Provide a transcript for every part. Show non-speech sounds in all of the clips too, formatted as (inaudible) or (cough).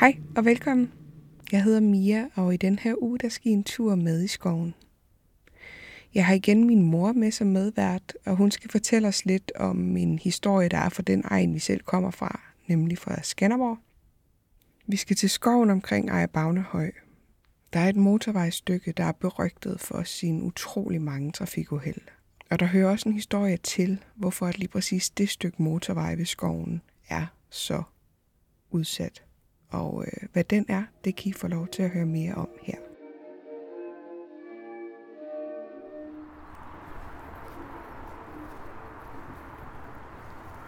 Hej og velkommen. Jeg hedder Mia, og i den her uge, der skal I en tur med i skoven. Jeg har igen min mor med som medvært, og hun skal fortælle os lidt om en historie, der er fra den egen, vi selv kommer fra, nemlig fra Skanderborg. Vi skal til skoven omkring Ejerbagnehøj. Der er et motorvejstykke, der er berygtet for sine utrolig mange trafikuheld. Og der hører også en historie til, hvorfor at lige præcis det stykke motorvej ved skoven er så udsat. Og øh, hvad den er, det kan I få lov til at høre mere om her.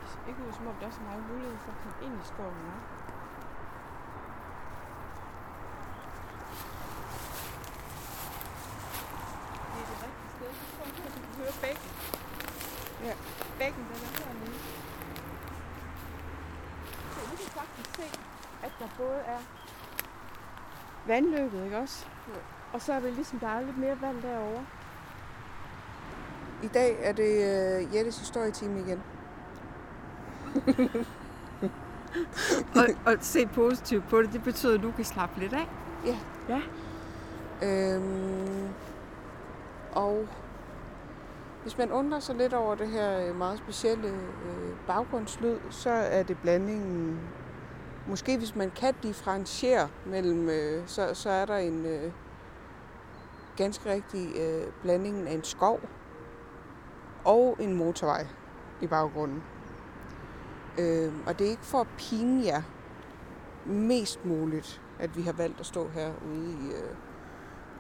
Det ser ikke ud som om, der er så meget mulighed for at komme ind i skoven. Ja? Det er det rigtige sted. Så tror jeg, at du kan høre bækken. Ja, bækken den er hernede. Så vi kan faktisk se, at der både er vandløbet, ikke også? Og så er det ligesom, der er lidt mere vand derovre. I dag er det øh, Jettes historietime igen. (laughs) og, og se positivt på det, det betyder, at du kan slappe lidt af. Ja. Ja. Øhm, og hvis man undrer sig lidt over det her øh, meget specielle øh, baggrundslyd, så er det blandingen. Måske hvis man kan differentiere mellem, øh, så, så er der en øh, ganske rigtig øh, blanding af en skov og en motorvej i baggrunden. Øh, og det er ikke for at pine jer mest muligt, at vi har valgt at stå herude i, øh,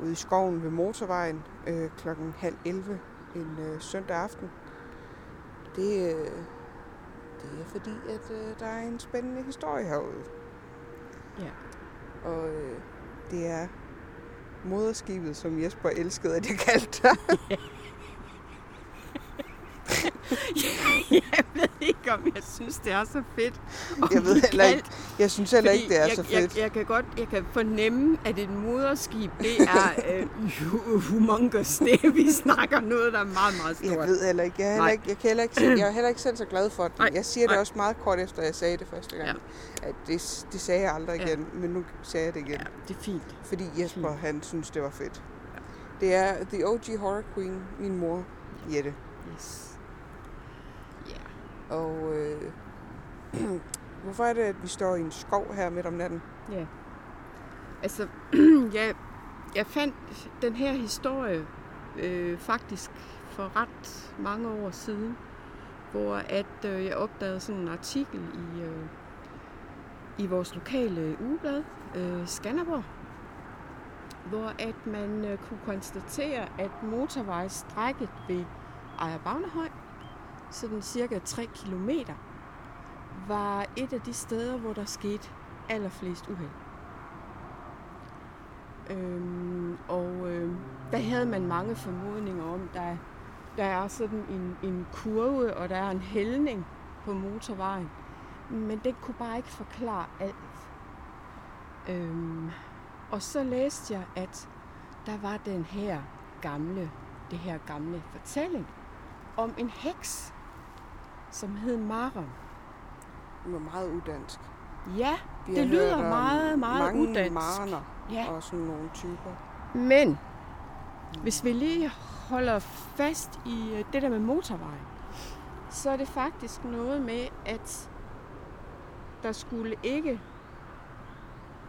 ude i skoven ved motorvejen øh, klokken halv 11 en øh, søndag aften. Det, øh, det er fordi, at øh, der er en spændende historie herude. Ja. Og øh, det er moderskibet, som Jesper elskede, at jeg kaldte det. (laughs) (laughs) (laughs) jeg ved ikke, om jeg synes, det er så fedt. Jeg ved heller ikke, jeg synes heller ikke, det er jeg, så fedt. Jeg, jeg, kan godt jeg kan fornemme, at et moderskib, det er øh, hu- humongous. Det, vi snakker noget, der er meget, meget stort. Jeg ved heller ikke. Jeg er, heller ikke, jeg, kan heller ikke, jeg er heller ikke selv så glad for det. Nej, Jeg siger det nej. også meget kort efter, jeg sagde det første gang. At det, det sagde jeg aldrig Ja. igen, men nu sagde jeg det igen. Ja, det er fint. Fordi Jesper, Fint. han synes, det var fedt. Det er The OG Horror Queen, min mor, Jette. Yes. Og øh, (clears throat) hvorfor er det, at vi står i en skov her midt om natten? Ja. Altså, (clears throat) jeg, jeg fandt den her historie øh, faktisk for ret mange år siden, hvor at øh, jeg opdagede sådan en artikel i, øh, i vores lokale ugeblad, øh, Skanderborg, hvor at man øh, kunne konstatere, at motorvejsstrækket ved Ejer Bagnehøj, sådan cirka 3 kilometer, var et af de steder, hvor der skete allerflest uheld. Øhm, og øh, der havde man mange formodninger om, der, der er sådan en, en kurve, og der er en hældning på motorvejen. Men den kunne bare ikke forklare alt. Øhm, og så læste jeg, at der var den her gamle, det her gamle fortælling om en heks, som hed Maron. Det var meget udansk. Ja, Vi det lyder meget, meget mange udansk. Marner Ja. og sådan nogle typer. Men hvis vi lige holder fast i øh, det der med motorvejen, så er det faktisk noget med, at der skulle ikke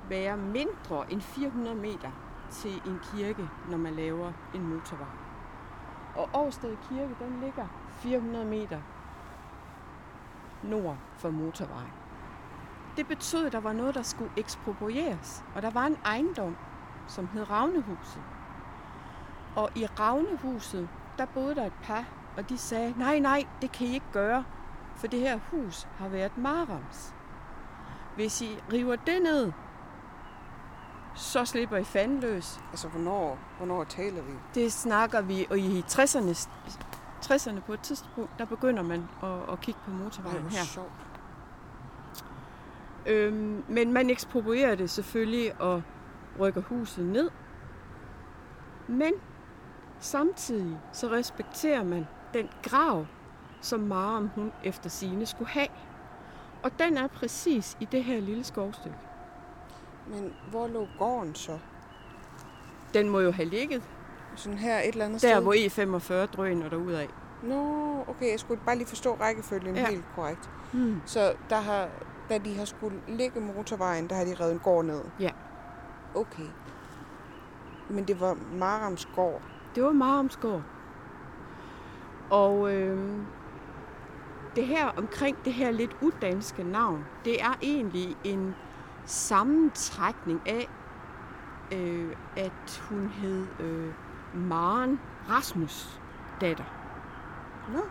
være mindre end 400 meter til en kirke, når man laver en motorvej. Og Årsted Kirke, den ligger 400 meter nord for motorvejen. Det betød, at der var noget, der skulle eksproprieres. Og der var en ejendom, som hed Ravnehuset. Og i Ravnehuset, der boede der et par, og de sagde, nej, nej, det kan I ikke gøre, For det her hus har været Marams. Hvis I river det ned, så slipper I fanden løs. Altså, hvornår, hvornår taler vi? Det snakker vi, og i 60'erne, 60'erne på et tidspunkt, der begynder man at, at kigge på Ej, motorvejen her. sjovt. Øhm, men man eksproprierer det selvfølgelig og rykker huset ned. Men samtidig så respekterer man den grav, som Maram hun efter sine skulle have. Og den er præcis i det her lille skovstykke. Men hvor lå gården så? Den må jo have ligget Sådan her et eller andet der, sted? hvor E45 drøner derudad. Nå, okay, jeg skulle bare lige forstå rækkefølgen Ja. helt korrekt. Hmm. Så der har, da de har skulle ligge motorvejen, der har de revet en gård ned? Ja. Okay. Men det var Marams gård. Det var Marumsgård. Og øh, det her omkring det her lidt udanske navn, det er egentlig en sammentrækning af, øh, at hun hed øh, Maren Rasmus datter. Nå.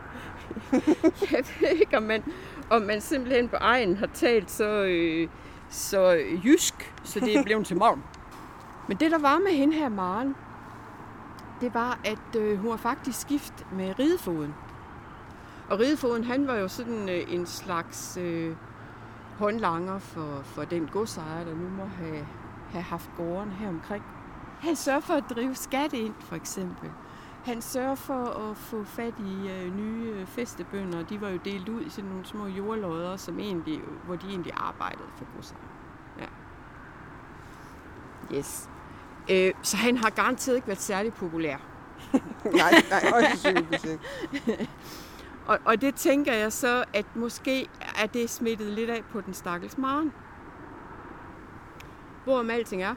(laughs) Jeg ved ikke, om man, om man simpelthen på egen har talt så, øh, så jysk, så det er blevet til morgen. (laughs) Men det, der var med hende her, Maren, det var, at øh, hun var faktisk gift med ridefoden. Og ridefoden, han var jo sådan øh, en slags øh, håndlanger for, for den godsejer, der nu må have, have haft gården her omkring. Han sørger for at drive skat ind, for eksempel. Han sørger for at få fat i øh, nye øh, festebønder. De var jo delt ud i sådan nogle små jordlodder, som egentlig, hvor de egentlig arbejdede for godsejeren. Ja. Yes. Øh, så han har garanteret ikke været særlig populær. (laughs) nej, nej, sandsynligvis (laughs) ikke. Og, og det tænker jeg så, at måske er det smittet lidt af på den stakkels Maren. Hvorom alting er,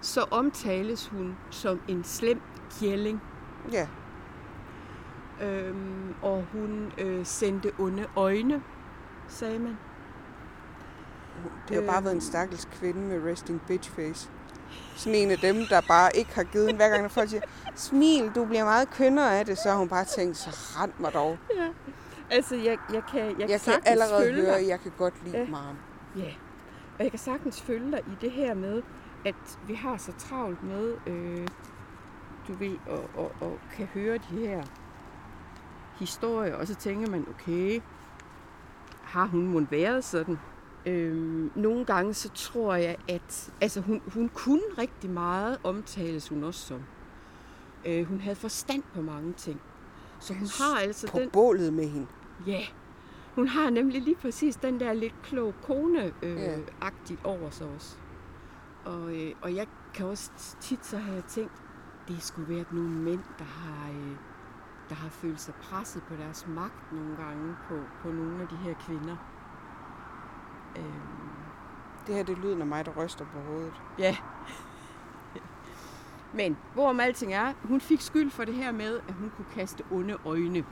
så omtales hun som en slem kjælling. Ja, Øhm, og hun øh, sendte onde øjne, sagde man. det har jo bare været en stakkels kvinde med resting bitch face. Sådan en af dem, der bare ikke har givet en, hver gang, når folk siger, smil, du bliver meget kønnere af det, så har hun bare tænkt, så rent mig dog. Ja. Altså, jeg, jeg kan, jeg, Jeg, jeg kan allerede følge høre, dig. at jeg kan godt lide Ja. Ja, og jeg kan sagtens følge dig i det her med, at vi har så travlt med, øh, du ved, og, og, og kan høre de her historier, og så tænker man, okay, har hun mon været sådan? Øhm, nogle gange så tror jeg, at altså hun, hun kunne rigtig meget, omtales hun også som. Øh, hun havde forstand på mange ting. Så hun har altså På den... bålet med hende. Ja, hun har nemlig lige præcis den der lidt klog kone øh, agtigt over sig også. Og, øh, og jeg kan også tit så have tænkt, det skulle være nogle mænd, der har, øh, der har følt sig presset på deres magt nogle gange på, på nogle af de her kvinder. Øhm, Det her, det er lyden af mig, der ryster på hovedet. Ja. Men hvorom alting er, hun fik skyld for det her med, at hun kunne kaste onde øjne.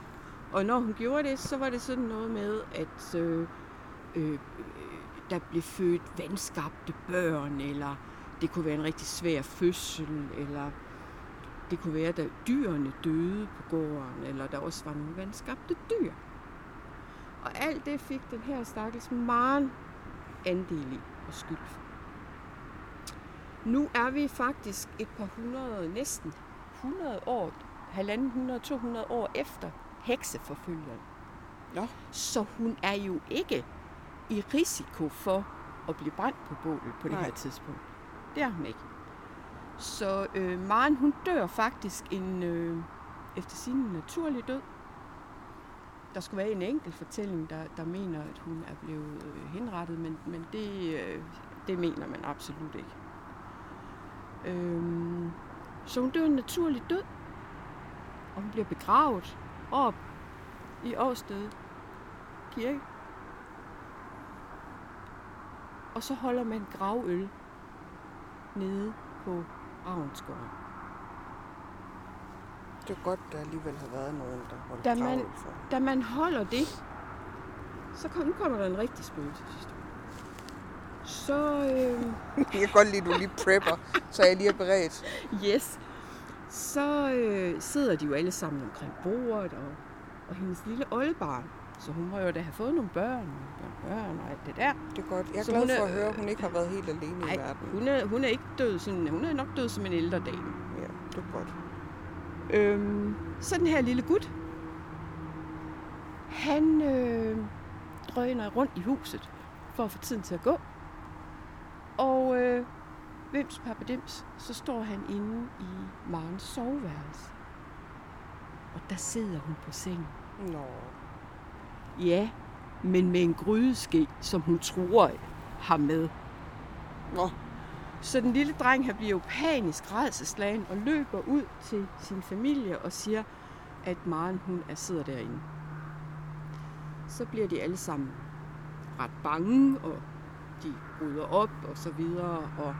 Og når hun gjorde det, så var det sådan noget med, at øh, øh, der blev født vandskabte børn, eller det kunne være en rigtig svær fødsel, eller det kunne være, at dyrene døde på gården, eller der også var nogle vandskabte dyr. Og alt det fik den her stakkels Maren andel i og skyld for. Nu er vi faktisk et par hundrede, næsten 100 år, halvanden 100, 200 år efter hekseforfølgeren. Nå. Så hun er jo ikke i risiko for at blive brændt på bålet på det Nej. her tidspunkt. Det er hun ikke. Så øh, Maren, hun dør faktisk en, øh, efter sin naturlig død. Der skulle være en enkelt fortælling, der, der mener, at hun er blevet øh, henrettet, men, men det, øh, det mener man absolut ikke. Øhm, så hun dør en naturlig død, og hun bliver begravet op i Årsted Kirke. Og så holder man gravøl nede på Ravnsgården. Det er godt, der alligevel har været nogen, der holdt Da man- for. Da man holder det, så kom, nu kommer der en rigtig spøgelseshistorie. Så, øh, (laughs) Jeg kan godt lide, at du lige prepper, så jeg lige er beredt. yes, så øh, sidder de jo alle sammen omkring bordet, og, og hendes lille oldebarn, Så hun må jo da have fået nogle børn og børn og alt det der. Det er godt. Jeg er Så glad hun er- for at høre, at hun ikke har været helt alene i Nej, verden. hun er, hun er ikke død sådan, hun er nok død som en ældre dame. Ja, det er godt. Øhm, så den her lille gut, han øh, drøner rundt i huset for at få tiden til at gå. Og øh, Vims Papadims, så står han inde i Marens soveværelse. Og der sidder hun på sengen. Nå. Ja, men med en grydeske, som hun tror har med. Nå. Så den lille dreng her bliver jo panisk redselslagen og løber ud til sin familie og siger, at Maren hun er sidder derinde. Så bliver de alle sammen ret bange, og de rydder op og så videre. Og,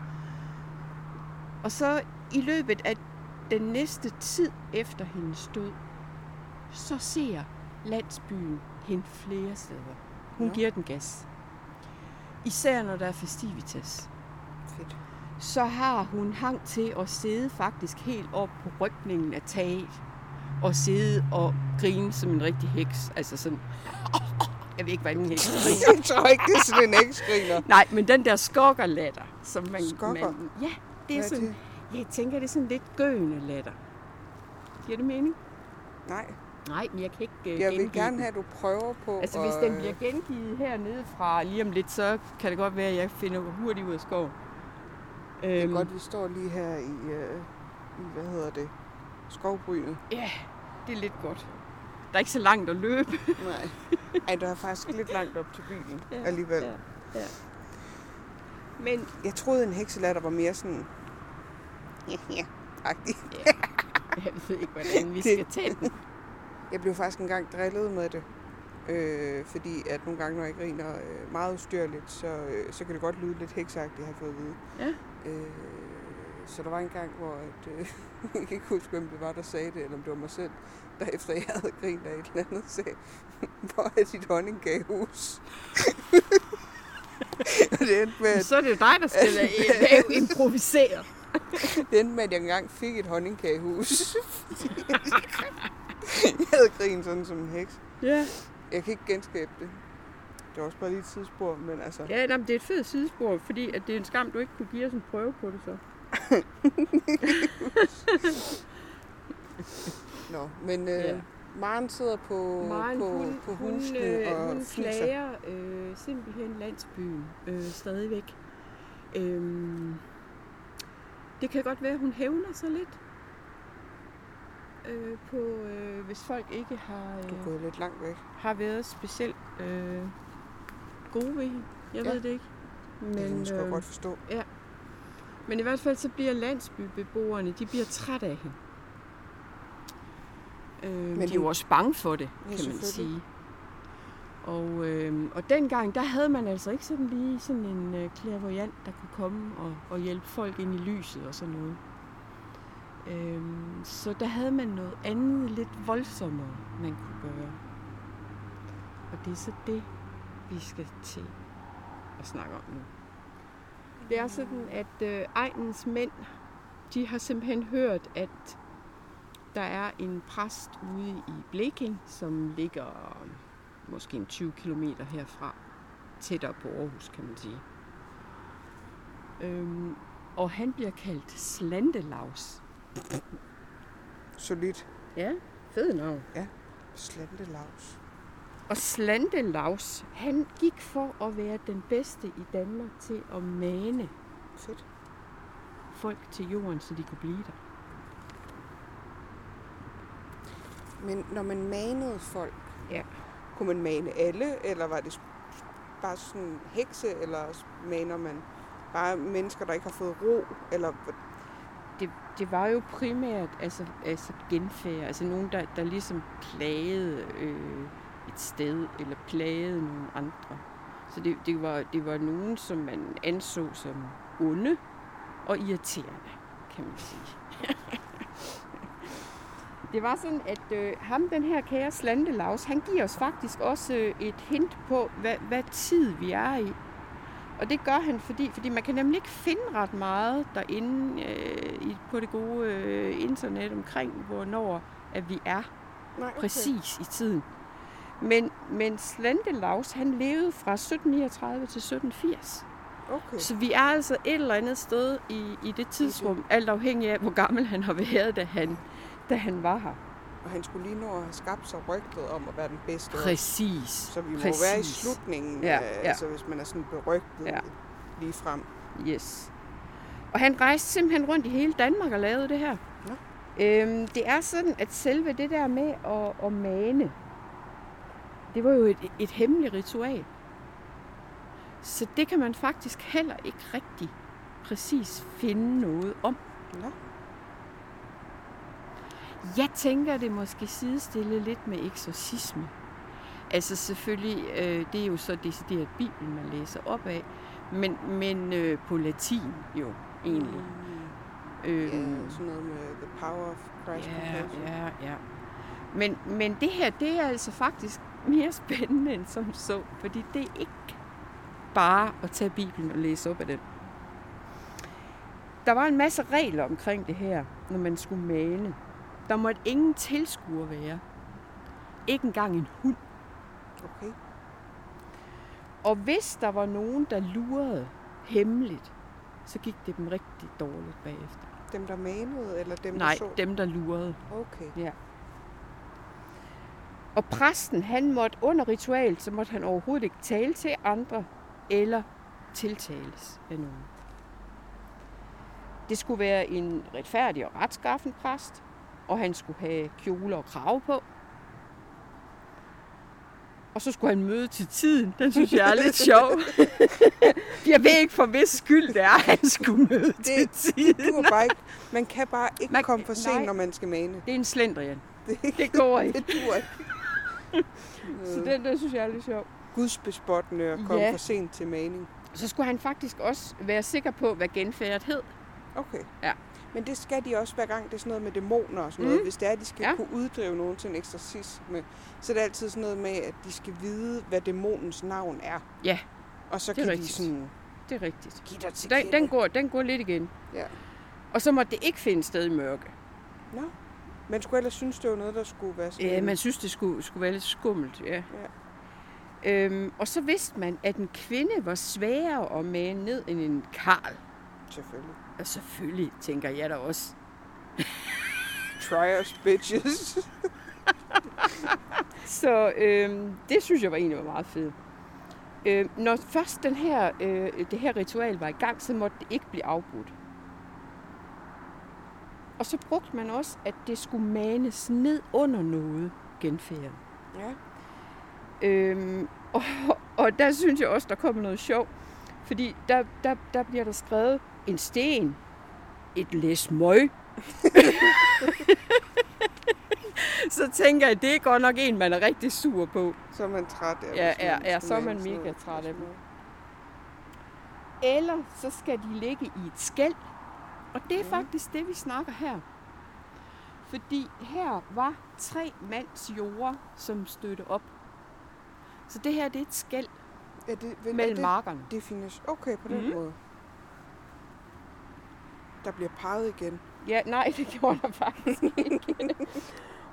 og så i løbet af den næste tid efter hendes død, så ser landsbyen hende flere steder. Hun Nå. giver den gas. Især når der er festivitas Fedt. så har hun hang til at sidde faktisk helt op på rygningen af taget. Og sidde og grine som en rigtig heks. Altså sådan... Jeg ved ikke, hvad en heks (laughs) griner. Jeg tror ikke, det er sådan en eksgriner. Nej, men den der skokkerlatter, som man... Skokker? Man, ja, det er Hvad er sådan... Jeg tænker, det er sådan lidt gøende latter. Giver det mening? Nej, Nej, men jeg kan ikke uh, jeg vil gerne have, at du prøver på Altså, hvis den bliver gengivet hernede fra lige om lidt, så kan det godt være, at jeg finder hurtigt ud af skoven. Det er Øhm, godt, vi står lige her i, øh, i hvad hedder det, skovbrynet. Ja, det er lidt godt. Der er ikke så langt at løbe. Nej. Ej, der er faktisk lidt langt op til bilen (laughs) Ja, alligevel. ja, ja. Men Jeg troede, en hekselatter var mere sådan... (laughs) Ja, agtig. jeg ved ikke, hvordan vi Det- skal tage den. Jeg blev faktisk engang drillet med det. Øh, fordi at nogle gange, når jeg griner øh, meget ustyrligt, så, øh, så kan det godt lyde lidt heksagtigt, har jeg fået at vide. Ja. Øh, så der var en gang, hvor at, øh, (laughs) jeg kan ikke huske, hvem det var, der sagde det, eller om det var mig selv, der efter jeg havde grint af et eller andet, sagde, (laughs) hvor er dit honningkagehus? (laughs) Og det endte med, at, Så er det jo dig, der skal lave improvisere. det endte med, at jeg engang fik et honningkagehus. (laughs) jeg havde grint sådan som en heks. Ja, Jeg kan ikke genskabe det. Det var også bare lige et tidsspor, men altså... ja nej, men det er et fedt sidespor, fordi at det er en skam, du ikke kunne give os en prøve på det så. (laughs) Nå, men øh, Ja. Maren sidder på, Maren, på, hun, på hun, husene øh, og hun fliser. klager øh, simpelthen landsbyen øh, stadigvæk. Øhm, det kan godt være, at hun hævner sig lidt øh, på, øh, hvis folk ikke har, Du er øh, gået lidt langt væk. har været specielt øh, gode ved hende. Jeg Ja. ved det ikke. Men, det kan sgu øh, godt forstå. men i hvert fald så bliver landsbybeboerne, de bliver trætte af hende. Øh, men de er jo også bange for det, Ja, kan man sige. Og, øh, og dengang, der havde man altså ikke sådan lige sådan en øh, clairvoyant, der kunne komme og, og hjælpe folk ind i lyset og sådan noget. Øhm, så der havde man noget andet, lidt voldsommere, man kunne gøre. Og det er så det, vi skal til at snakke om nu. Det er sådan, at øh, egnens mænd, de har simpelthen hørt, at der er en præst ude i Bleking, som ligger måske en 20 km herfra, tættere på Aarhus, kan man sige. Øhm, og han bliver kaldt Slandelaus. Solidt. Ja, fed navn. Slantelaus. Og Slantelaus, han gik for at være den bedste i Danmark til at mane Fedt. folk til jorden, så de kunne blive der. Men når man manede folk, Ja. kunne man mane alle, eller var det bare sådan hekse, eller maner man bare mennesker, der ikke har fået ro, eller det, var jo primært altså, altså genfærd, altså nogen, der, der ligesom plagede øh, et sted, eller plagede nogle andre. Så det, det, var, det var nogen, som man anså som onde og irriterende, kan man sige. (laughs) det var sådan, at øh, ham, den her kære Slantelaus, han giver os faktisk også øh, et hint på, hvad, hvad tid vi er i. Og det gør han, fordi, fordi man kan nemlig ikke finde ret meget derinde øh, på det gode øh, internet omkring, hvornår at vi er Nej, okay. præcis i tiden. Men, men Slentelaus, han levede fra 1739 til 1780. Okay. Så vi er altså et eller andet sted i, i det tidsrum, alt afhængig af, hvor gammel han har været, da han, da han var her. Og han skulle lige nå at have skabt sig rygtet om at være den bedste. Præcis. Så vi må Præcis. være i slutningen, Ja, ja, ja. ja. altså hvis man er sådan berygtet Ja. ja. lige frem. Yes. Og han rejste simpelthen rundt i hele Danmark og lavede det her. Nå. Øhm, det er sådan, at selve det der med at, at mane, det var jo et, et hemmeligt ritual. Så det kan man faktisk heller ikke rigtig præcis finde noget om. Nå. Jeg tænker, det måske sidestille lidt med eksorcisme. Altså selvfølgelig, øh, det er jo så decideret Bibelen, man læser op af, men, men øh, på latin jo egentlig. Mm. Øh, Ja, sådan noget med the power of Christ ja, ja, ja. Men, men det her, det er altså faktisk mere spændende end som så, fordi det er ikke bare at tage Bibelen og læse op af den. Der var en masse regler omkring det her, når man skulle mane. Der måtte ingen tilskuer være. Ikke engang en hund. Okay. Og hvis der var nogen, der lurede hemmeligt, så gik det dem rigtig dårligt bagefter. Dem, der manede, eller dem, Nej, der så? dem der lurede. Okay. Og præsten, han måtte under ritualet, så måtte han overhovedet ikke tale til andre eller tiltales af nogen. Det skulle være en retfærdig og retskaffen præst, og han skulle have kjole og krave på. Og så skulle han møde til tiden. Den synes jeg er lidt (laughs) sjov. jeg ved ikke for hvis skyld det er, at han skulle møde til tiden. Du er bare ikke, man kan bare ikke Man- komme for sent, nej. når man skal mane. Det er en slendrian. Det, Det går (laughs) ikke. det dur ikke. (laughs) Så den, den synes jeg er lidt sjov. Gudsbespottende at komme Ja. for sent til maning. Så skulle han faktisk også være sikker på, hvad genfærdet hed. Okay. Ja. Men det skal de også hver gang, det er sådan noget med dæmoner og sådan noget. Mm. Hvis det er, at de skal Ja. kunne uddrive nogen til en eksorcisme, så er det altid sådan noget med, at de skal vide, hvad dæmonens navn er. Ja, Og så det er kan rigtigt. de sådan Det er rigtigt. give dig til Den, kende. den, går, den går lidt igen. Ja. Og så måtte det ikke finde sted i mørke. Nå. Man skulle ellers synes, det var noget, der skulle være sådan... Ja, man synes, det skulle, skulle være lidt skummelt, ja. Ja. Øhm, og så vidste man, at en kvinde var sværere at mane ned end en karl. Selvfølgelig. Og selvfølgelig tænker jeg da også. Try us, bitches. (laughs) Så øhm, det synes jeg var egentlig var meget fedt. Øhm, når først den her, øh, det her ritual var i gang, så måtte det ikke blive afbrudt. Og så brugte man også, at det skulle manes ned under noget genfærd. ja. Øhm, og, og der synes jeg også, der kommer noget sjov. Fordi der, der, der bliver der skrevet en sten, et læs møg. (laughs) så tænker jeg, det er godt nok en, man er rigtig sur på. Så er man træt af Ja, ja, ja, så er man mega træt af dem. Eller så skal de ligge i et skæld. Og det er Ja. faktisk det, vi snakker her. Fordi her var tre mands jorder, som støtte op. Så det her, det er et skæld Er det, er mellem det markerne. definition? Okay, på den Mhm. måde. Der bliver peget igen. Ja, nej, det gjorde der faktisk ikke. (laughs)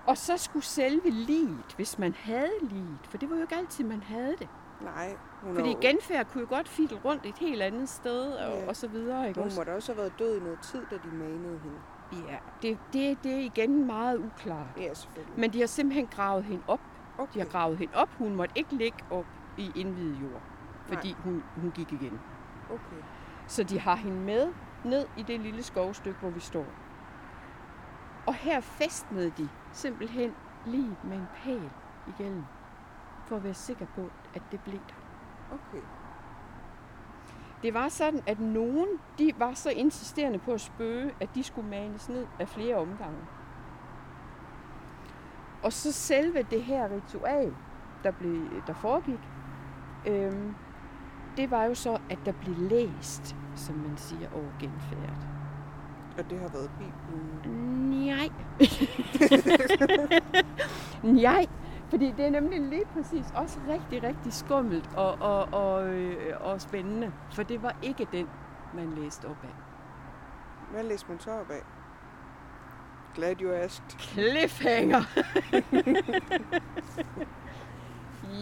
Og så skulle selve liget, hvis man havde liget, for det var jo ikke altid, man havde det. Nej, hun, Fordi genfærd kunne jo godt fiddle rundt et helt andet sted og, Ja. og så videre. Ikke hun også? må da også have været død i noget tid, da de manede hende. Ja, det, det, det er igen meget uklart. Ja, selvfølgelig. Men de har simpelthen gravet hende op. okay. De har gravet hende op. Hun måtte ikke ligge op i indvidet jord, fordi hun, hun gik igen. okay. Så de har hende med ned i det lille skovstykke, hvor vi står. Og her festnede de simpelthen lige med en pæl igennem, for at være sikker på, at det blev der. Okay. Det var sådan, at nogen de var så insisterende på at spøge, at de skulle manes ned af flere omgange. Og så selve det her ritual, der, blev, der foregik, øhm, det var jo så, at der blev læst, som man siger, over genfærd. Og det har været Bibelen. Nej. (laughs) Nej, fordi det er nemlig lige præcis også rigtig, rigtig skummelt og, og, og, øh, og spændende. For det var ikke den, man læste op af. Hvad læser man så op af? Glad you asked. Cliffhanger! (laughs)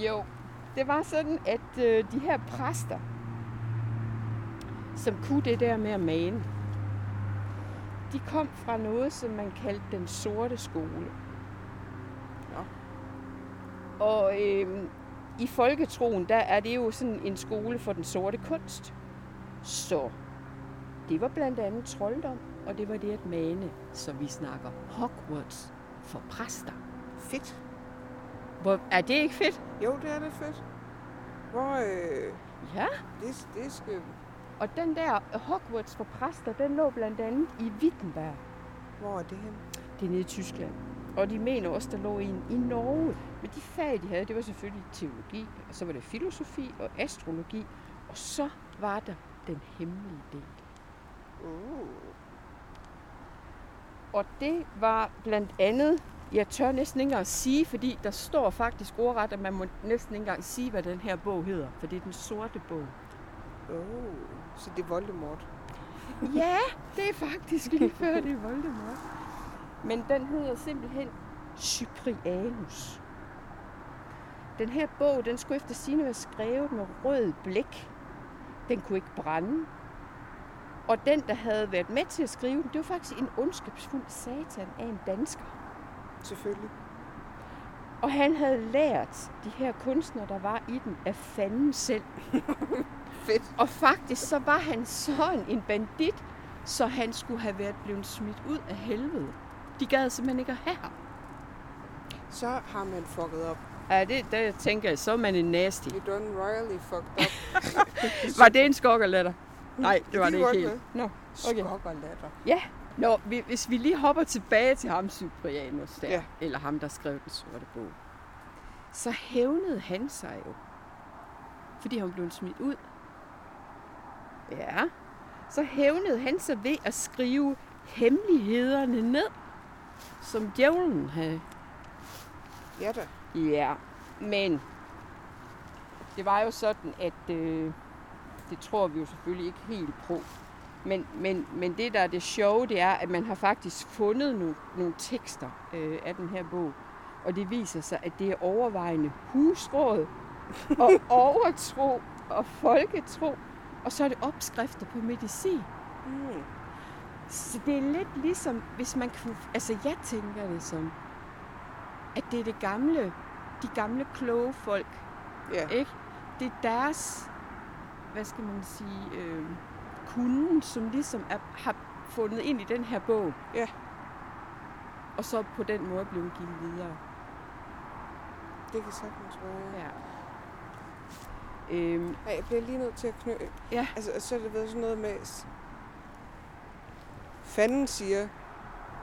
Jo, det var sådan, at øh, de her præster, som kunne det der med at mane, de kom fra noget, som man kaldte den sorte skole. Nå. Og øh, i folketroen, der er det jo sådan en skole for den sorte kunst. Så det var blandt andet trolddom, og det var det at mane, så vi snakker Hogwarts for præster. Fedt. Hvor, er det ikke fedt? Jo, det er lidt fedt. Hvor, øh, Ja. det, det skal... Og den der Hogwarts for præster, den lå blandt andet i Wittenberg. Hvor er det hen? Det er nede i Tyskland. Og de mener også, der lå en i Norge. Men de fag, de havde, det var selvfølgelig teologi, og så var det filosofi og astrologi. Og så var der den hemmelige del. Uh. Og det var blandt andet, jeg tør næsten ikke engang sige, fordi der står faktisk ordret, at man må næsten ikke engang sige, hvad den her bog hedder. For det er den sorte bog. Oh. Så det er Voldemort. (laughs) Ja, det er faktisk lige før det er Voldemort. Men den hedder simpelthen Cyprianus. Den her bog, den skulle efter sine være skrevet med rød blæk. Den kunne ikke brænde. Og den, der havde været med til at skrive den, det var faktisk en ondskabsfuld satan af en dansker. Selvfølgelig. Og han havde lært de her kunstnere, der var i den, af fanden selv. (laughs) Fedt. Og faktisk så var han sådan en bandit, så han skulle have været blevet smidt ud af helvede. De gad simpelthen ikke at have ham. Så har man fucket op. Ja, det, det tænker jeg, så er man en nasty. You done royally fucked up. (laughs) Var det en skokkerletter? Nej, det var De det ikke helt. Nå, Okay. okay. Skok og latter. Ja, Nå, vi- hvis vi lige hopper tilbage til ham, Cyprianus der, ja. eller ham, der skrev den sorte bog, så hævnede han sig jo, fordi han blev smidt ud. Ja, så hævnede han sig ved at skrive hemmelighederne ned, som djævlen havde. Ja da. Ja, men det var jo sådan, at øh, det tror vi jo selvfølgelig ikke helt på. Men, men, men det, der er det sjove, det er, at man har faktisk fundet nogle, nogle tekster øh, af den her bog. Og det viser sig, at det er overvejende husråd og (laughs) overtro og folketro. Og så er det opskrifter på medicin. Mm. Så det er lidt ligesom, hvis man kunne... Altså, jeg tænker det som, at det er det gamle, de gamle kloge folk, Ja. ikke? Det er deres, hvad skal man sige, øh, kunden, som ligesom er, har fundet ind i den her bog. Ja. Og så på den måde blevet givet videre. Det kan sagtens være. Ja. Øhm, Ja, jeg bliver lige nødt til at knø... Ja. Altså, så er det været sådan noget med... Fanden siger,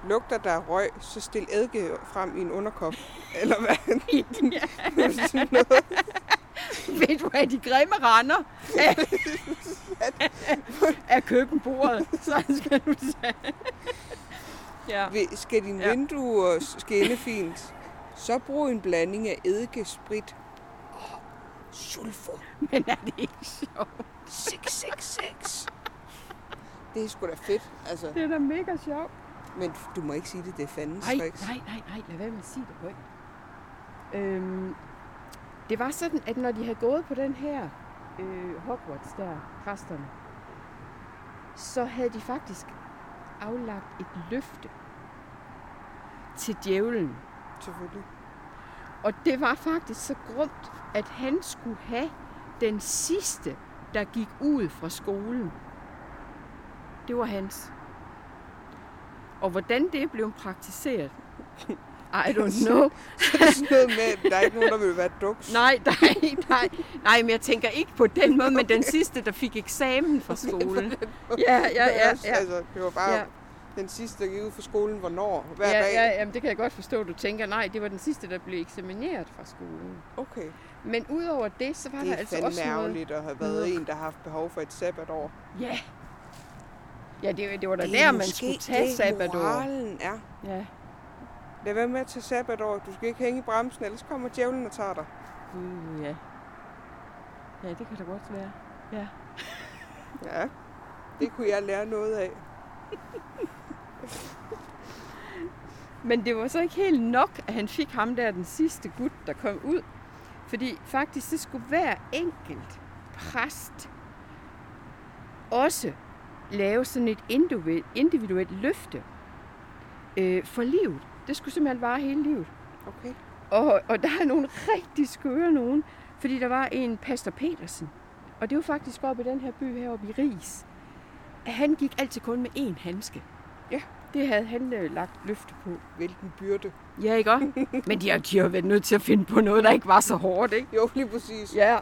lugter der røg, så stil eddike frem i en underkop. (laughs) Eller hvad? ja. (laughs) sådan noget. (laughs) Ved du hvad, de grimme render af, (laughs) af køkkenbordet. Så skal du sige. Ja. Skal dine Ja. vinduer skinne fint, så brug en blanding af eddike, sprit og sulfur. Men er det ikke sjovt? 666. Det er sgu da fedt, altså. Det er da mega sjovt. Men du må ikke sige det, det er fandens Nej, tricks. nej, nej, nej, lad være med at sige det højt. Øhm, det var sådan, at når de havde gået på den her øh, Hogwarts der, præsterne, så havde de faktisk aflagt et løfte til djævlen. Selvfølgelig. Og det var faktisk så grumt, at han skulle have den sidste, der gik ud fra skolen. Det var hans. Og hvordan det blev praktiseret, I don't know. (laughs) Det er sådan noget med, der er ikke nogen, der vil være duks. Nej, nej, nej. Nej, men jeg tænker ikke på den måde, men den sidste, der fik eksamen fra skolen. Ja, ja, ja. ja. Altså, det var bare Ja. ja. den sidste, der gik ud fra skolen, hvornår, hver Ja, dag. ja, jamen, det kan jeg godt forstå, du tænker. Nej, det var den sidste, der blev eksamineret fra skolen. Okay. Men udover det, så var Det der er altså også noget... ærgerligt at have været en, der har haft behov for et sabbatår. Ja. Ja, det, det var da Det der, er man skulle tage det, sabbatår. moralen er. Ja. Lad være med at tage sabbatår. Du skal ikke hænge i bremsen, ellers kommer djævlen og tager dig. Uh, ja. Ja, det kan da godt være. Ja. Ja, det kunne jeg lære noget af. Men det var så ikke helt nok, at han fik ham der, den sidste gut, der kom ud. Fordi faktisk, det skulle hver enkelt præst også lave sådan et individuelt, løfte øh, for livet. Det skulle simpelthen vare hele livet. Okay. Og, og der er nogle rigtig skøre nogen, fordi der var en Pastor Petersen, og det var faktisk oppe i den her by heroppe i Ris. Han gik altid kun med én handske. Ja. Det havde han øh, lagt løfte på. Hvilken byrde. Ja, ikke også? (laughs) Men de har, de har været nødt til at finde på noget, der ikke var så hårdt, ikke? Jo, lige præcis. Ja.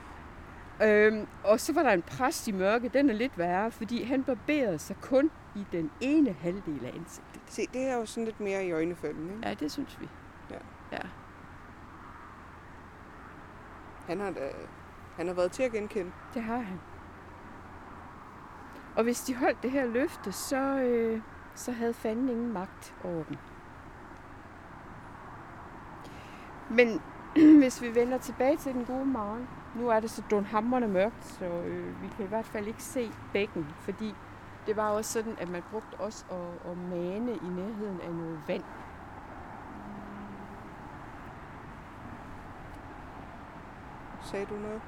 Øhm, og så var der en præst i mørke, den er lidt værre, fordi han barberede sig kun i den ene halvdel af ansigtet. Se, det er jo sådan lidt mere i øjnefaldene, ikke? Ja, det synes vi. Ja. ja. Han har, da, han har været til at genkende. Det har han. Og hvis de holdt det her løfte, så, øh, så havde fanden ingen magt over dem. Men (clears throat) hvis vi vender tilbage til den gode morgen, nu er det så dunhamrende mørkt, så øh, vi kan i hvert fald ikke se bækken, fordi det var også sådan, at man brugte også at, at mane i nærheden af noget vand. Sagde du noget?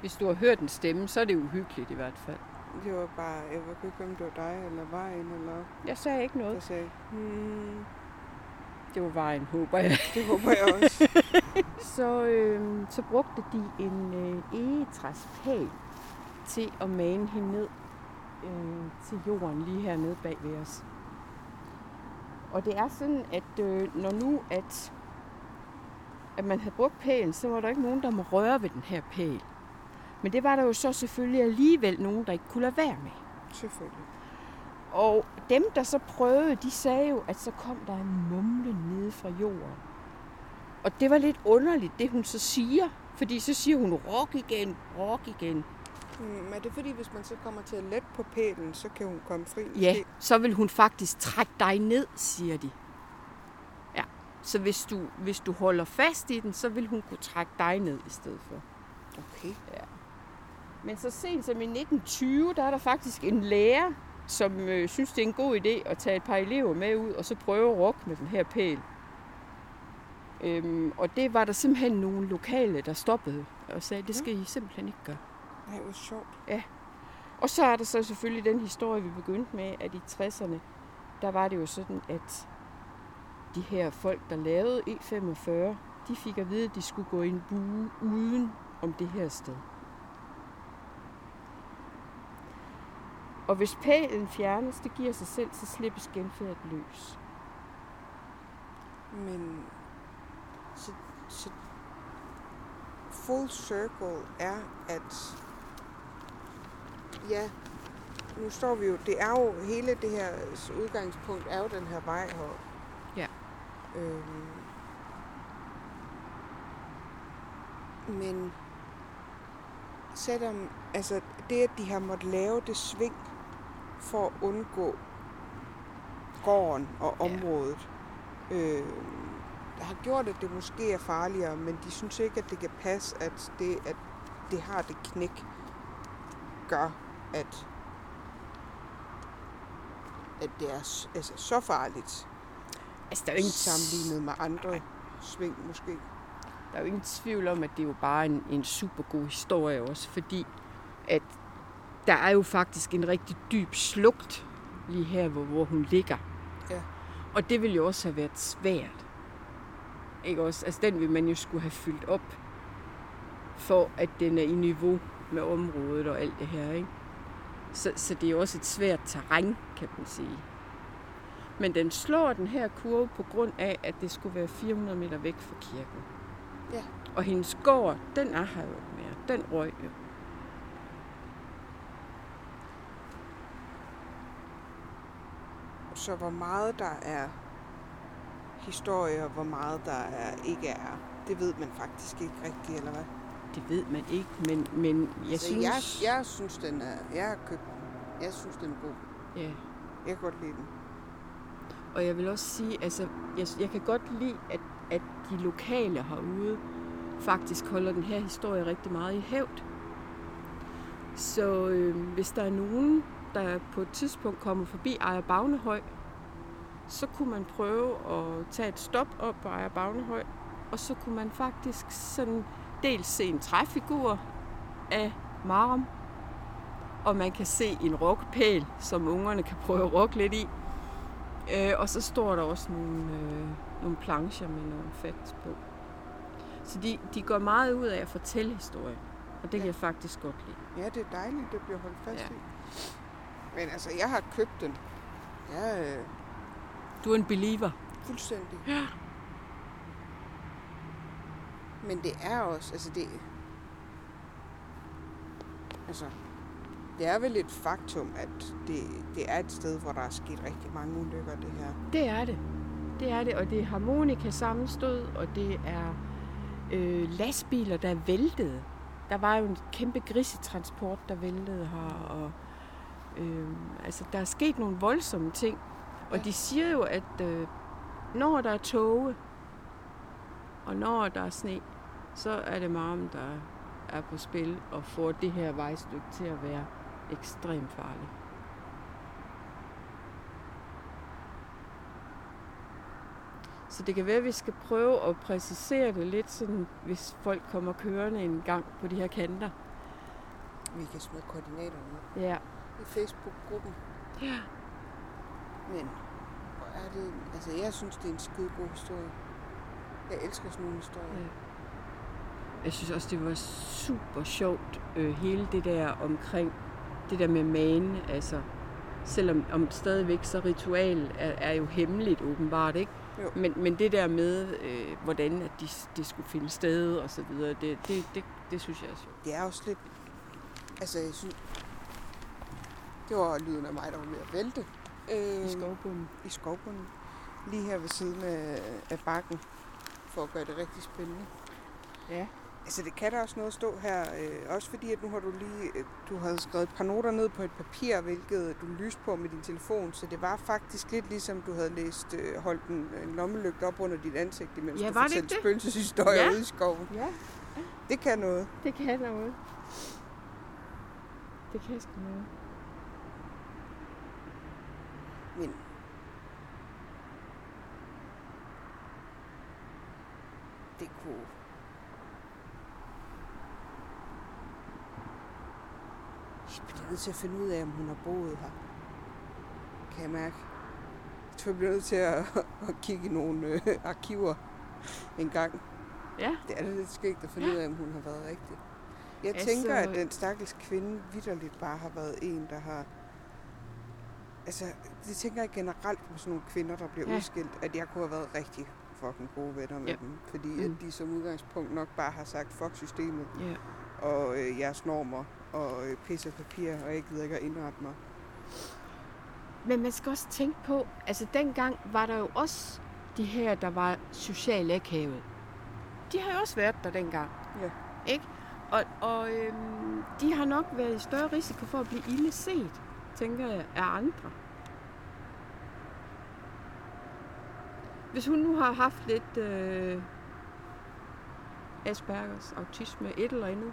Hvis du har hørt en stemme, så er det uhyggeligt i hvert fald. Det var bare, jeg ved ikke, om det var dig eller vejen, eller Jeg sagde ikke noget. sagde, hmm, Det var vejen, håber jeg. det håber jeg også. (laughs) Så, øh, så brugte de en øh, egetræspæl til at mane hende ned øh, til jorden lige hernede bag ved os. Og det er sådan, at øh, når nu at, at man havde brugt pælen, så var der ikke nogen, der må røre ved den her pæl. Men det var der jo så selvfølgelig alligevel nogen, der ikke kunne lade være med. Selvfølgelig. Og dem, der så prøvede, de sagde jo, at så kom der en mumle nede fra jorden. Og det var lidt underligt, det hun så siger. Fordi så siger hun, rock igen, rock igen. Hmm, er det fordi, hvis man så kommer til at lette på pælen, så kan hun komme fri? Ja, så vil hun faktisk trække dig ned, siger de. Ja, så hvis du, hvis du holder fast i den, så vil hun kunne trække dig ned i stedet for. Okay. Men så sent som i 1920, der er der faktisk en lærer, som øh, synes, det er en god idé at tage et par elever med ud, og så prøve at rokke med den her pæl. Øhm, og det var der simpelthen nogle lokale, der stoppede og sagde, det skal I simpelthen ikke gøre. Nej, hvor sjovt. Og så er der så selvfølgelig den historie, vi begyndte med, at i 60'erne, der var det jo sådan, at de her folk, der lavede E45, de fik at vide, at de skulle gå i en bue uden om det her sted. Og hvis pælen fjernes, det giver sig selv, så slippes genfærdet løs. Men så, så full circle er, at ja, nu står vi jo, det er jo hele det her udgangspunkt er jo den her vej her. Ja. Øhm, men selvom, altså det, at de har måttet lave det sving for at undgå gården og Ja. området, øh, har gjort, at det måske er farligere, men de synes ikke, at det kan passe, at det, at det har det knæk, gør, at, at det er altså, så farligt Altså, der er jo ingen, sammenlignet med andre sving måske. der er jo ingen tvivl om, at det er jo bare en, en super god historie også, fordi at der er jo faktisk en rigtig dyb slugt lige her, hvor, hvor hun ligger. Ja. Og det ville jo også have været svært. Ikke også? Altså den vil man jo skulle have fyldt op, for at den er i niveau med området og alt det her, ikke? Så, så det er også et svært terræn, kan man sige. Men den slår den her kurve på grund af, at det skulle være 400 meter væk fra kirken. Ja. Og hendes gård, den er her jo ikke mere. Den røg jo. Så hvor meget der er historie, og hvor meget der er, ikke er, det ved man faktisk ikke rigtigt, eller hvad? Det ved man ikke, men, men jeg altså, synes... jeg, jeg synes, den er, jeg har købt den. Jeg synes, den er god. Ja. Jeg kan godt lide den. Og jeg vil også sige, altså, jeg, jeg kan godt lide, at, at de lokale herude faktisk holder den her historie rigtig meget i hævd. Så øh, hvis der er nogen, der på et tidspunkt kommer forbi Ejer Bagnehøj, så kunne man prøve at tage et stop op på Ejer Bagnehøj, og så kunne man faktisk sådan dels se en træfigur af Maram, og man kan se en rockpæl, som ungerne kan prøve at rokke lidt i. Øh, og så står der også nogle, øh, nogle plancher med nogle facts på. Så de, de går meget ud af at fortælle historien, og det kan jeg faktisk godt lide. Ja, det er dejligt, det bliver holdt fast Ja. i. Men altså, jeg har købt den. Ja, øh, Du er en believer. fuldstændig. Ja. Men det er også, altså det... Altså, det er vel et faktum, at det, det er et sted, hvor der er sket rigtig mange ulykker, det her. Det er det. Det er det, og det er harmonika sammenstød, og det er øh, lastbiler, der er væltede. Der var jo en kæmpe grisetransport, der væltede her, og øh, altså, der er sket nogle voldsomme ting. Og Ja. de siger jo, at øh, når der er tåge, og når der er sne, så er det marmen, der er på spil og får det her vejstykke til at være ekstremt farligt. Så det kan være, at vi skal prøve at præcisere det lidt, sådan, hvis folk kommer kørende en gang på de her kanter. Vi kan smide koordinaterne ud Ja. i Facebook-gruppen. ja. Men hvor er det... Altså, jeg synes, det er en skide god historie. Jeg elsker sådan nogle historier. Ja. Jeg synes også, det var super sjovt, øh, hele det der omkring det der med manen. Altså, selvom om stadigvæk så ritual er, er jo hemmeligt åbenbart, ikke? Jo. Men, men det der med, øh, hvordan at de, det skulle finde sted og så videre, det, det, det, det synes jeg er sjovt. Det er også lidt... Altså, jeg synes... Det var lyden af mig, der var ved at vælte. Øh, I skovbunden. I skovbunden. Lige her ved siden af, af bakken. For at gøre det rigtig spændende. Ja. Altså, det kan da også noget stå her. Øh, også fordi, at nu har du lige... øh, Du havde skrevet et par noter ned på et papir, hvilket du lyste på med din telefon. Så det var faktisk lidt ligesom, du havde læst, øh, holdt en, en lommelygte op under dit ansigt, imens Ja, du fortalte spøgelseshistorier Ja. ude i skoven. Ja, Det kan noget. det kan noget. Det kan sgu noget. Men det kunne... Jeg bliver nødt til at finde ud af, om hun har boet her. Kan jeg mærke. Jeg tror, jeg bliver nødt til at, (laughs) at kigge i nogle øh, arkiver en gang. Ja. Det er da lidt skægt at finde Ja. ud af, om hun har været rigtig. Jeg Altså- tænker, at den stakkels kvinde vidderligt bare har været en, der har... Altså, det tænker jeg generelt på sådan nogle kvinder, der bliver Ja. udskilt, at jeg kunne have været rigtig fucking gode venner med Ja. dem. Fordi mm. at de som udgangspunkt nok bare har sagt, fuck systemet Ja. og øh, jeres normer og øh, pisse og papir, og jeg gider ikke at indrette mig. Men man skal også tænke på, altså dengang var der jo også de her, der var socialt akavet. De har jo også været der dengang. Ja. Ikke? Og, og øhm, de har nok været i større risiko for at blive ille set, tænker jeg, af andre. Hvis hun nu har haft lidt øh, Aspergers, autisme, et eller andet,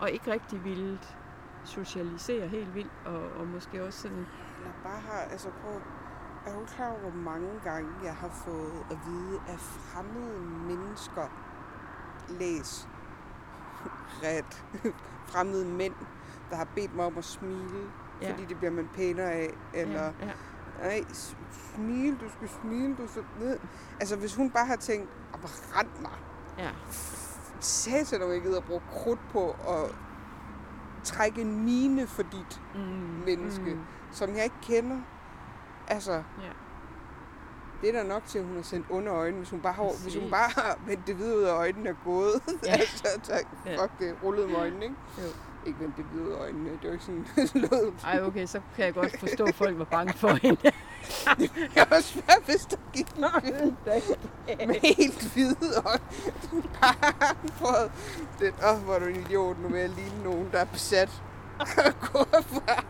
og ikke rigtig ville socialisere helt vildt, og, og måske også sådan Eller bare har, altså prøv, er du klar over, hvor mange gange jeg har fået at vide af fremmede mennesker, læs, ret, fremmede mænd, der har bedt mig om at smile, Ja. fordi det bliver man pænere af, eller Ja, ja. nej, smil, du skal smile, du skal ned. Altså hvis hun bare har tænkt, "Ah, rend mig, ja. satan om jeg gider at bruge krudt på at trække en mine for dit Mm, menneske. Mm, som jeg ikke kender. Altså, ja. det er da nok til, at hun har sendt under øjne, hvis hun bare har, hvis hun bare har vendt det videre ud af øjnene og gået. Ja. (laughs) altså, tak, fuck det, rullet med øjnene, ikke? Jo. Ikke vendt det videre ud af øjnene, det var ikke sådan (laughs) lød. Ej, okay, så kan jeg godt forstå, at folk var bange for hende. (laughs) Jeg var svært, hvis der gik noget med helt hvide og bare det. Åh, oh, hvor er du en idiot, nu vil jeg ligne nogen, der er besat. (laughs) Fra.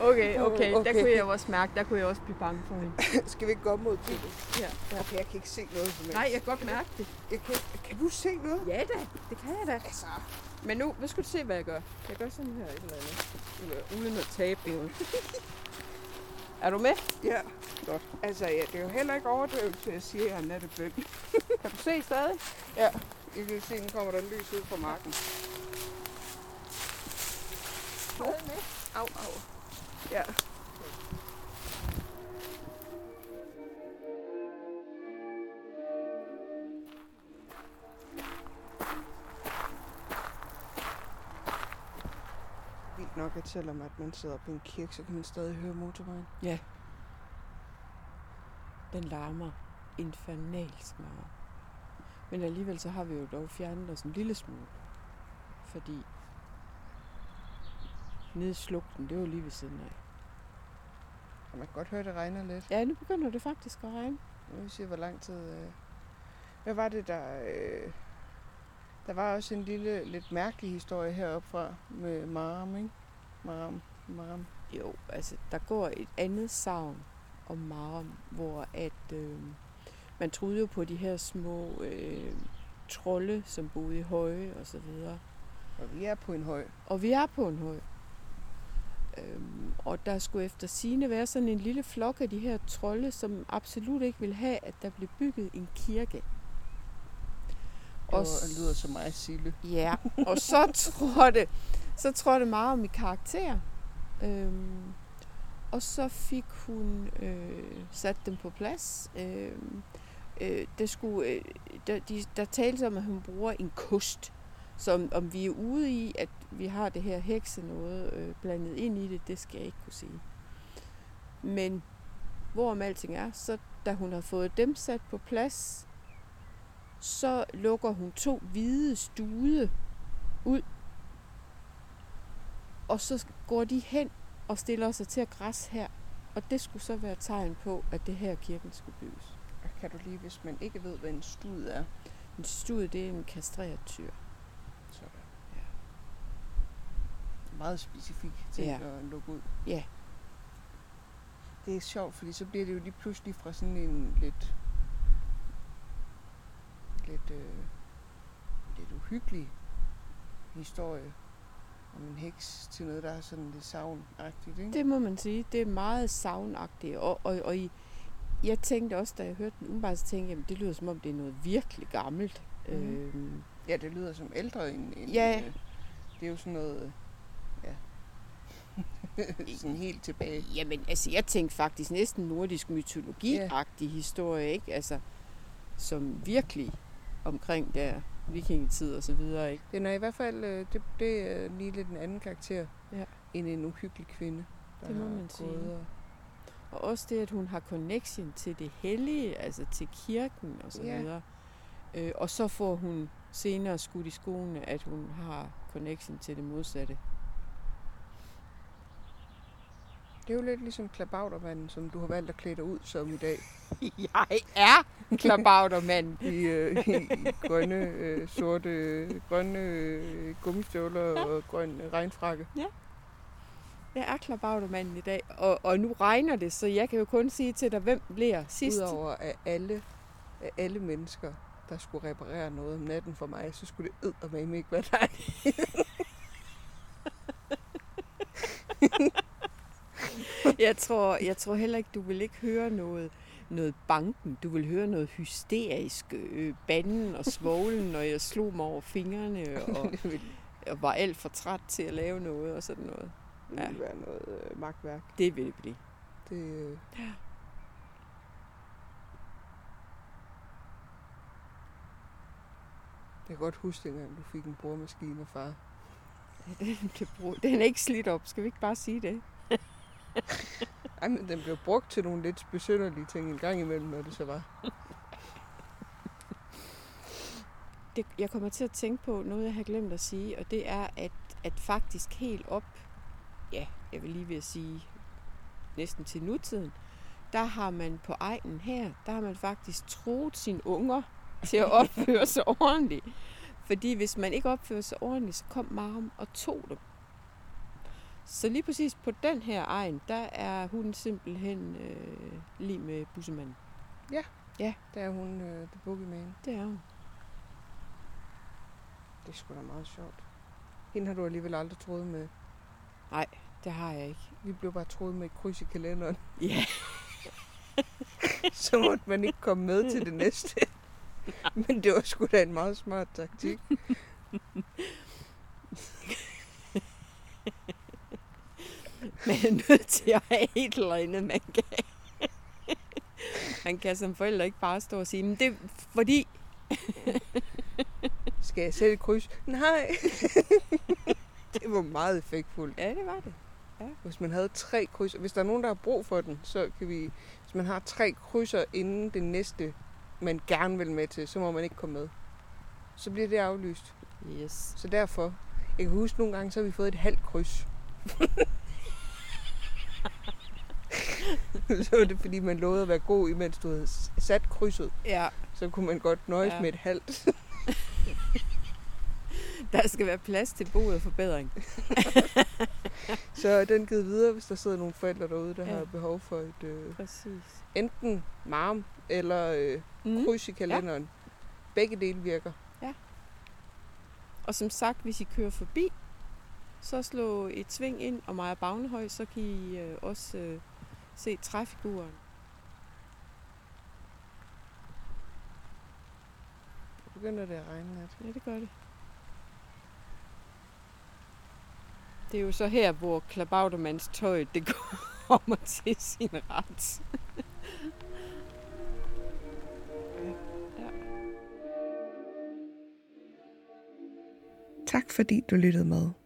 Okay, okay, der Okay. kunne jeg også mærke, der kunne jeg også blive bange for hende. (laughs) Skal vi ikke gå op mod det? Ja. Okay, jeg kan ikke se noget som helst. Nej, jeg kan godt mærke det. Jeg kan, kan du se noget? Ja da, det kan jeg da. Altså, Men nu, nu skal du se, hvad jeg gør. Jeg gør sådan her et eller andet. Uden at tabe noget. Er du med? Ja, godt. Altså, ja, det er jo heller ikke overdrivelse, at jeg siger, at jeg er nattebøn. (laughs) Kan du se stadig? Ja, I kan se, nu kommer der lys ud fra marken. Stadig med. Au, au. Ja. Nok, at selvom at man sidder på en kirke, så kan man stadig høre motorvejen. Ja. Den larmer infernalsk meget. Men alligevel så har vi jo dog fjernet os en lille smule. Fordi nede i slugten, det var lige ved siden af. Og man kan godt høre, at det regner lidt. Ja, nu begynder det faktisk at regne. Nu vil sige, hvor lang tid... Øh... Hvad var det, der... Øh... Der var også en lille, lidt mærkelig historie heroppe fra med Maram, ikke? Maram. Maram. Jo, altså der går et andet savn om Maram, hvor at øh, man troede jo på de her små øh, trolde, som boede i høje og så videre. Og vi er på en høj. Og vi er på en høj. Øhm, og der skulle efter sine være sådan en lille flok af de her trolde, som absolut ikke vil have, at der blev bygget en kirke. Og det lyder så meget sille. Ja, (laughs) og så tror det, så tror det meget om i karakter. Øhm, og så fik hun øh, sat dem på plads. Øhm, øh, der, skulle, øh, der, de, der tales om, at hun bruger en kost. Så om, om vi er ude i, at vi har det her hekse noget øh, blandet ind i det, det skal jeg ikke kunne sige. Men hvorom alting er, så da hun har fået dem sat på plads, så lukker hun to hvide stude ud. Og så går de hen og stiller sig til at græs her. Og det skulle så være tegn på, at det her kirken skulle bygges. Og Kan du lige, hvis man ikke ved, hvad en stud er? En stud, det er en kastreret tyr. Sådan. Ja. Meget specifik ting Ja. at lukke ud. Ja. Det er sjovt, fordi så bliver det jo lige pludselig fra sådan en lidt... Lidt, øh, lidt uhyggelig historie om en heks til noget, der er sådan lidt savnagtigt, ikke? Det må man sige. Det er meget savnagtigt. Og, og, og i, jeg tænkte også, da jeg hørte den umiddelbart, så tænkte jeg, det lyder som om, det er noget virkelig gammelt. Mhm. Øhm, Ja, det lyder som ældre end... end Ja. øh, det er jo sådan noget... Ja. (laughs) sådan helt tilbage. Jamen, altså, jeg tænkte faktisk næsten nordisk mytologi-agtig historie, ikke? Altså, som virkelig omkring der vikingetid og så videre, ikke? Den er i hvert fald... øh, Det, det er lige lidt en anden karakter Ja. end en uhyggelig kvinde. Der Det må man sige. Og, Og også det, at hun har connection til det hellige, altså til kirken og så Ja. videre. Øh, og så får hun senere skudt i skoene, at hun har connection til det modsatte. Det er jo lidt ligesom klabautermanden, som du har valgt at klæde dig ud som i dag. (laughs) Jeg er klabautermand. (laughs) I, øh, i, grønne, øh, sorte, øh, grønne øh, gummistøvler og grøn øh, regnfrakke. Jeg er klabautermanden i dag, og, og nu regner det, så jeg kan jo kun sige til dig, hvem bliver sidst. Udover at alle, af alle mennesker, der skulle reparere noget om natten for mig, så skulle det eddermame ikke være dig. (laughs) (laughs) Jeg tror, jeg tror heller ikke, du vil ikke høre noget, noget banken. Du vil høre noget hysterisk øh, banden og (laughs) svoglen, når jeg slog mig over fingrene (laughs) og, ville, og var alt for træt til at lave noget og sådan noget. det ville være noget øh, magtværk. Det vil det blive. Det, øh, Ja. jeg kan godt huske, dengang du fik en boremaskine af far. Den, kan bruge, den er ikke slidt op, skal vi ikke bare sige det? (laughs) Ej, men den blev brugt til nogle lidt besynderlige ting en gang imellem, når det så var. (laughs) det, jeg kommer til at tænke på noget, jeg har glemt at sige, og det er, at, at faktisk helt op, ja, jeg vil lige ved at sige, næsten til nutiden, der har man på egnen her, der har man faktisk troet sine unger til at opføre sig ordentligt. Fordi hvis man ikke opfører sig ordentligt, så kom Marum og tog dem. Så lige præcis på den her egen, der er hun simpelthen øh, lige med bussemanden. Der er hun uh, The Boogeyman. Det er hun. Det er sgu da meget sjovt. Hende har du alligevel aldrig troet med. Det har jeg ikke. Vi blev bare troet med et kryds i kalenderen. Ja. (laughs) så måtte man ikke komme med til det næste. (laughs) Men det var sgu da en meget smart taktik. (laughs) (laughs) Man er nødt til at have et eller andet, man kan. Man kan som forældre ikke bare stå og sige, men det er fordi... (laughs) Skal jeg sætte et kryds? Nej. (laughs) det var meget effektfuldt. Ja, det var det. Hvis man havde tre kryds, hvis der er nogen, der har brug for den, så kan vi... Hvis man har tre krydser inden det næste, man gerne vil med til, så må man ikke komme med. Så bliver det aflyst. Yes. Så derfor, jeg kan huske nogle gange, så har vi fået et halvt kryds. (laughs) så var det, fordi man lovede at være god, imens du havde sat krydset. Ja, Så kunne man godt nøjes Ja. ja. med et halvt. (laughs) der skal være plads til boet og forbedring. (laughs) Så den givet videre, hvis der sidder nogle forældre derude, der Ja. ja. har behov for et øh, Præcis. enten marm eller øh, Mm. kryds i kalenderen. Ja. Begge dele virker. Og som sagt, hvis I kører forbi, så slå et sving ind og Maja Bagnehøj, så kan I øh, også øh, se træfiguren. Begynder det at regne lidt. Ja, det gør det. Det er jo så her, hvor Klabautermans tøj det (laughs) kommer til sin ret. Tak fordi du lyttede med.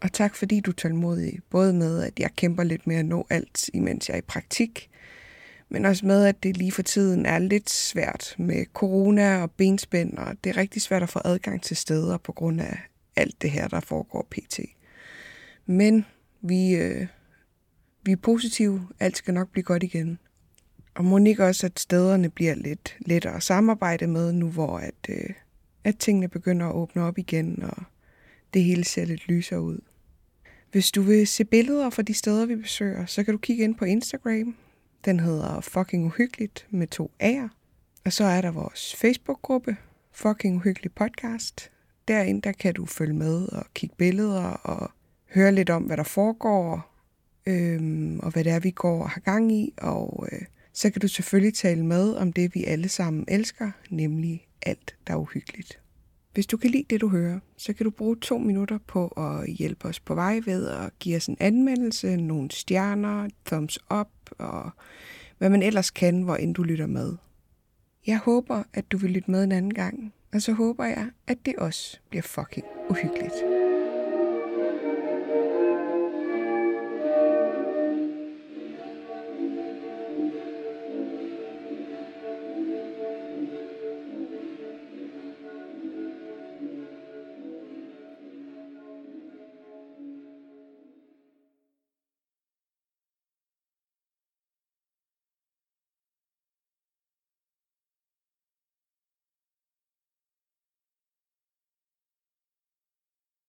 Og tak fordi du er tålmodig, både med at jeg kæmper lidt med at nå alt, imens jeg er i praktik, men også med, at det lige for tiden er lidt svært med corona og benspænd, og det er rigtig svært at få adgang til steder på grund af alt det her, der foregår pt. Men vi, øh, vi er positive, alt skal nok blive godt igen. Og må ikke også, at stederne bliver lidt lettere at samarbejde med nu, hvor at, øh, at tingene begynder at åbne op igen, og det hele ser lidt lysere ud. Hvis du vil se billeder fra de steder, vi besøger, så kan du kigge ind på Instagram. Den hedder Fucking Uhyggeligt med to A'er. Og så er der vores Facebook-gruppe, Fucking Uhyggelig Podcast. Derinde der kan du følge med og kigge billeder og høre lidt om, hvad der foregår, øhm, og hvad det er, vi går og har gang i. Og øh, så kan du selvfølgelig tale med om det, vi alle sammen elsker, nemlig alt, der er uhyggeligt. Hvis du kan lide det, du hører, så kan du bruge to minutter på at hjælpe os på vej ved at give os en anmeldelse, nogle stjerner, thumbs up og hvad man ellers kan, hvor end du lytter med. Jeg håber, at du vil lytte med en anden gang, og så håber jeg, at det også bliver fucking uhyggeligt.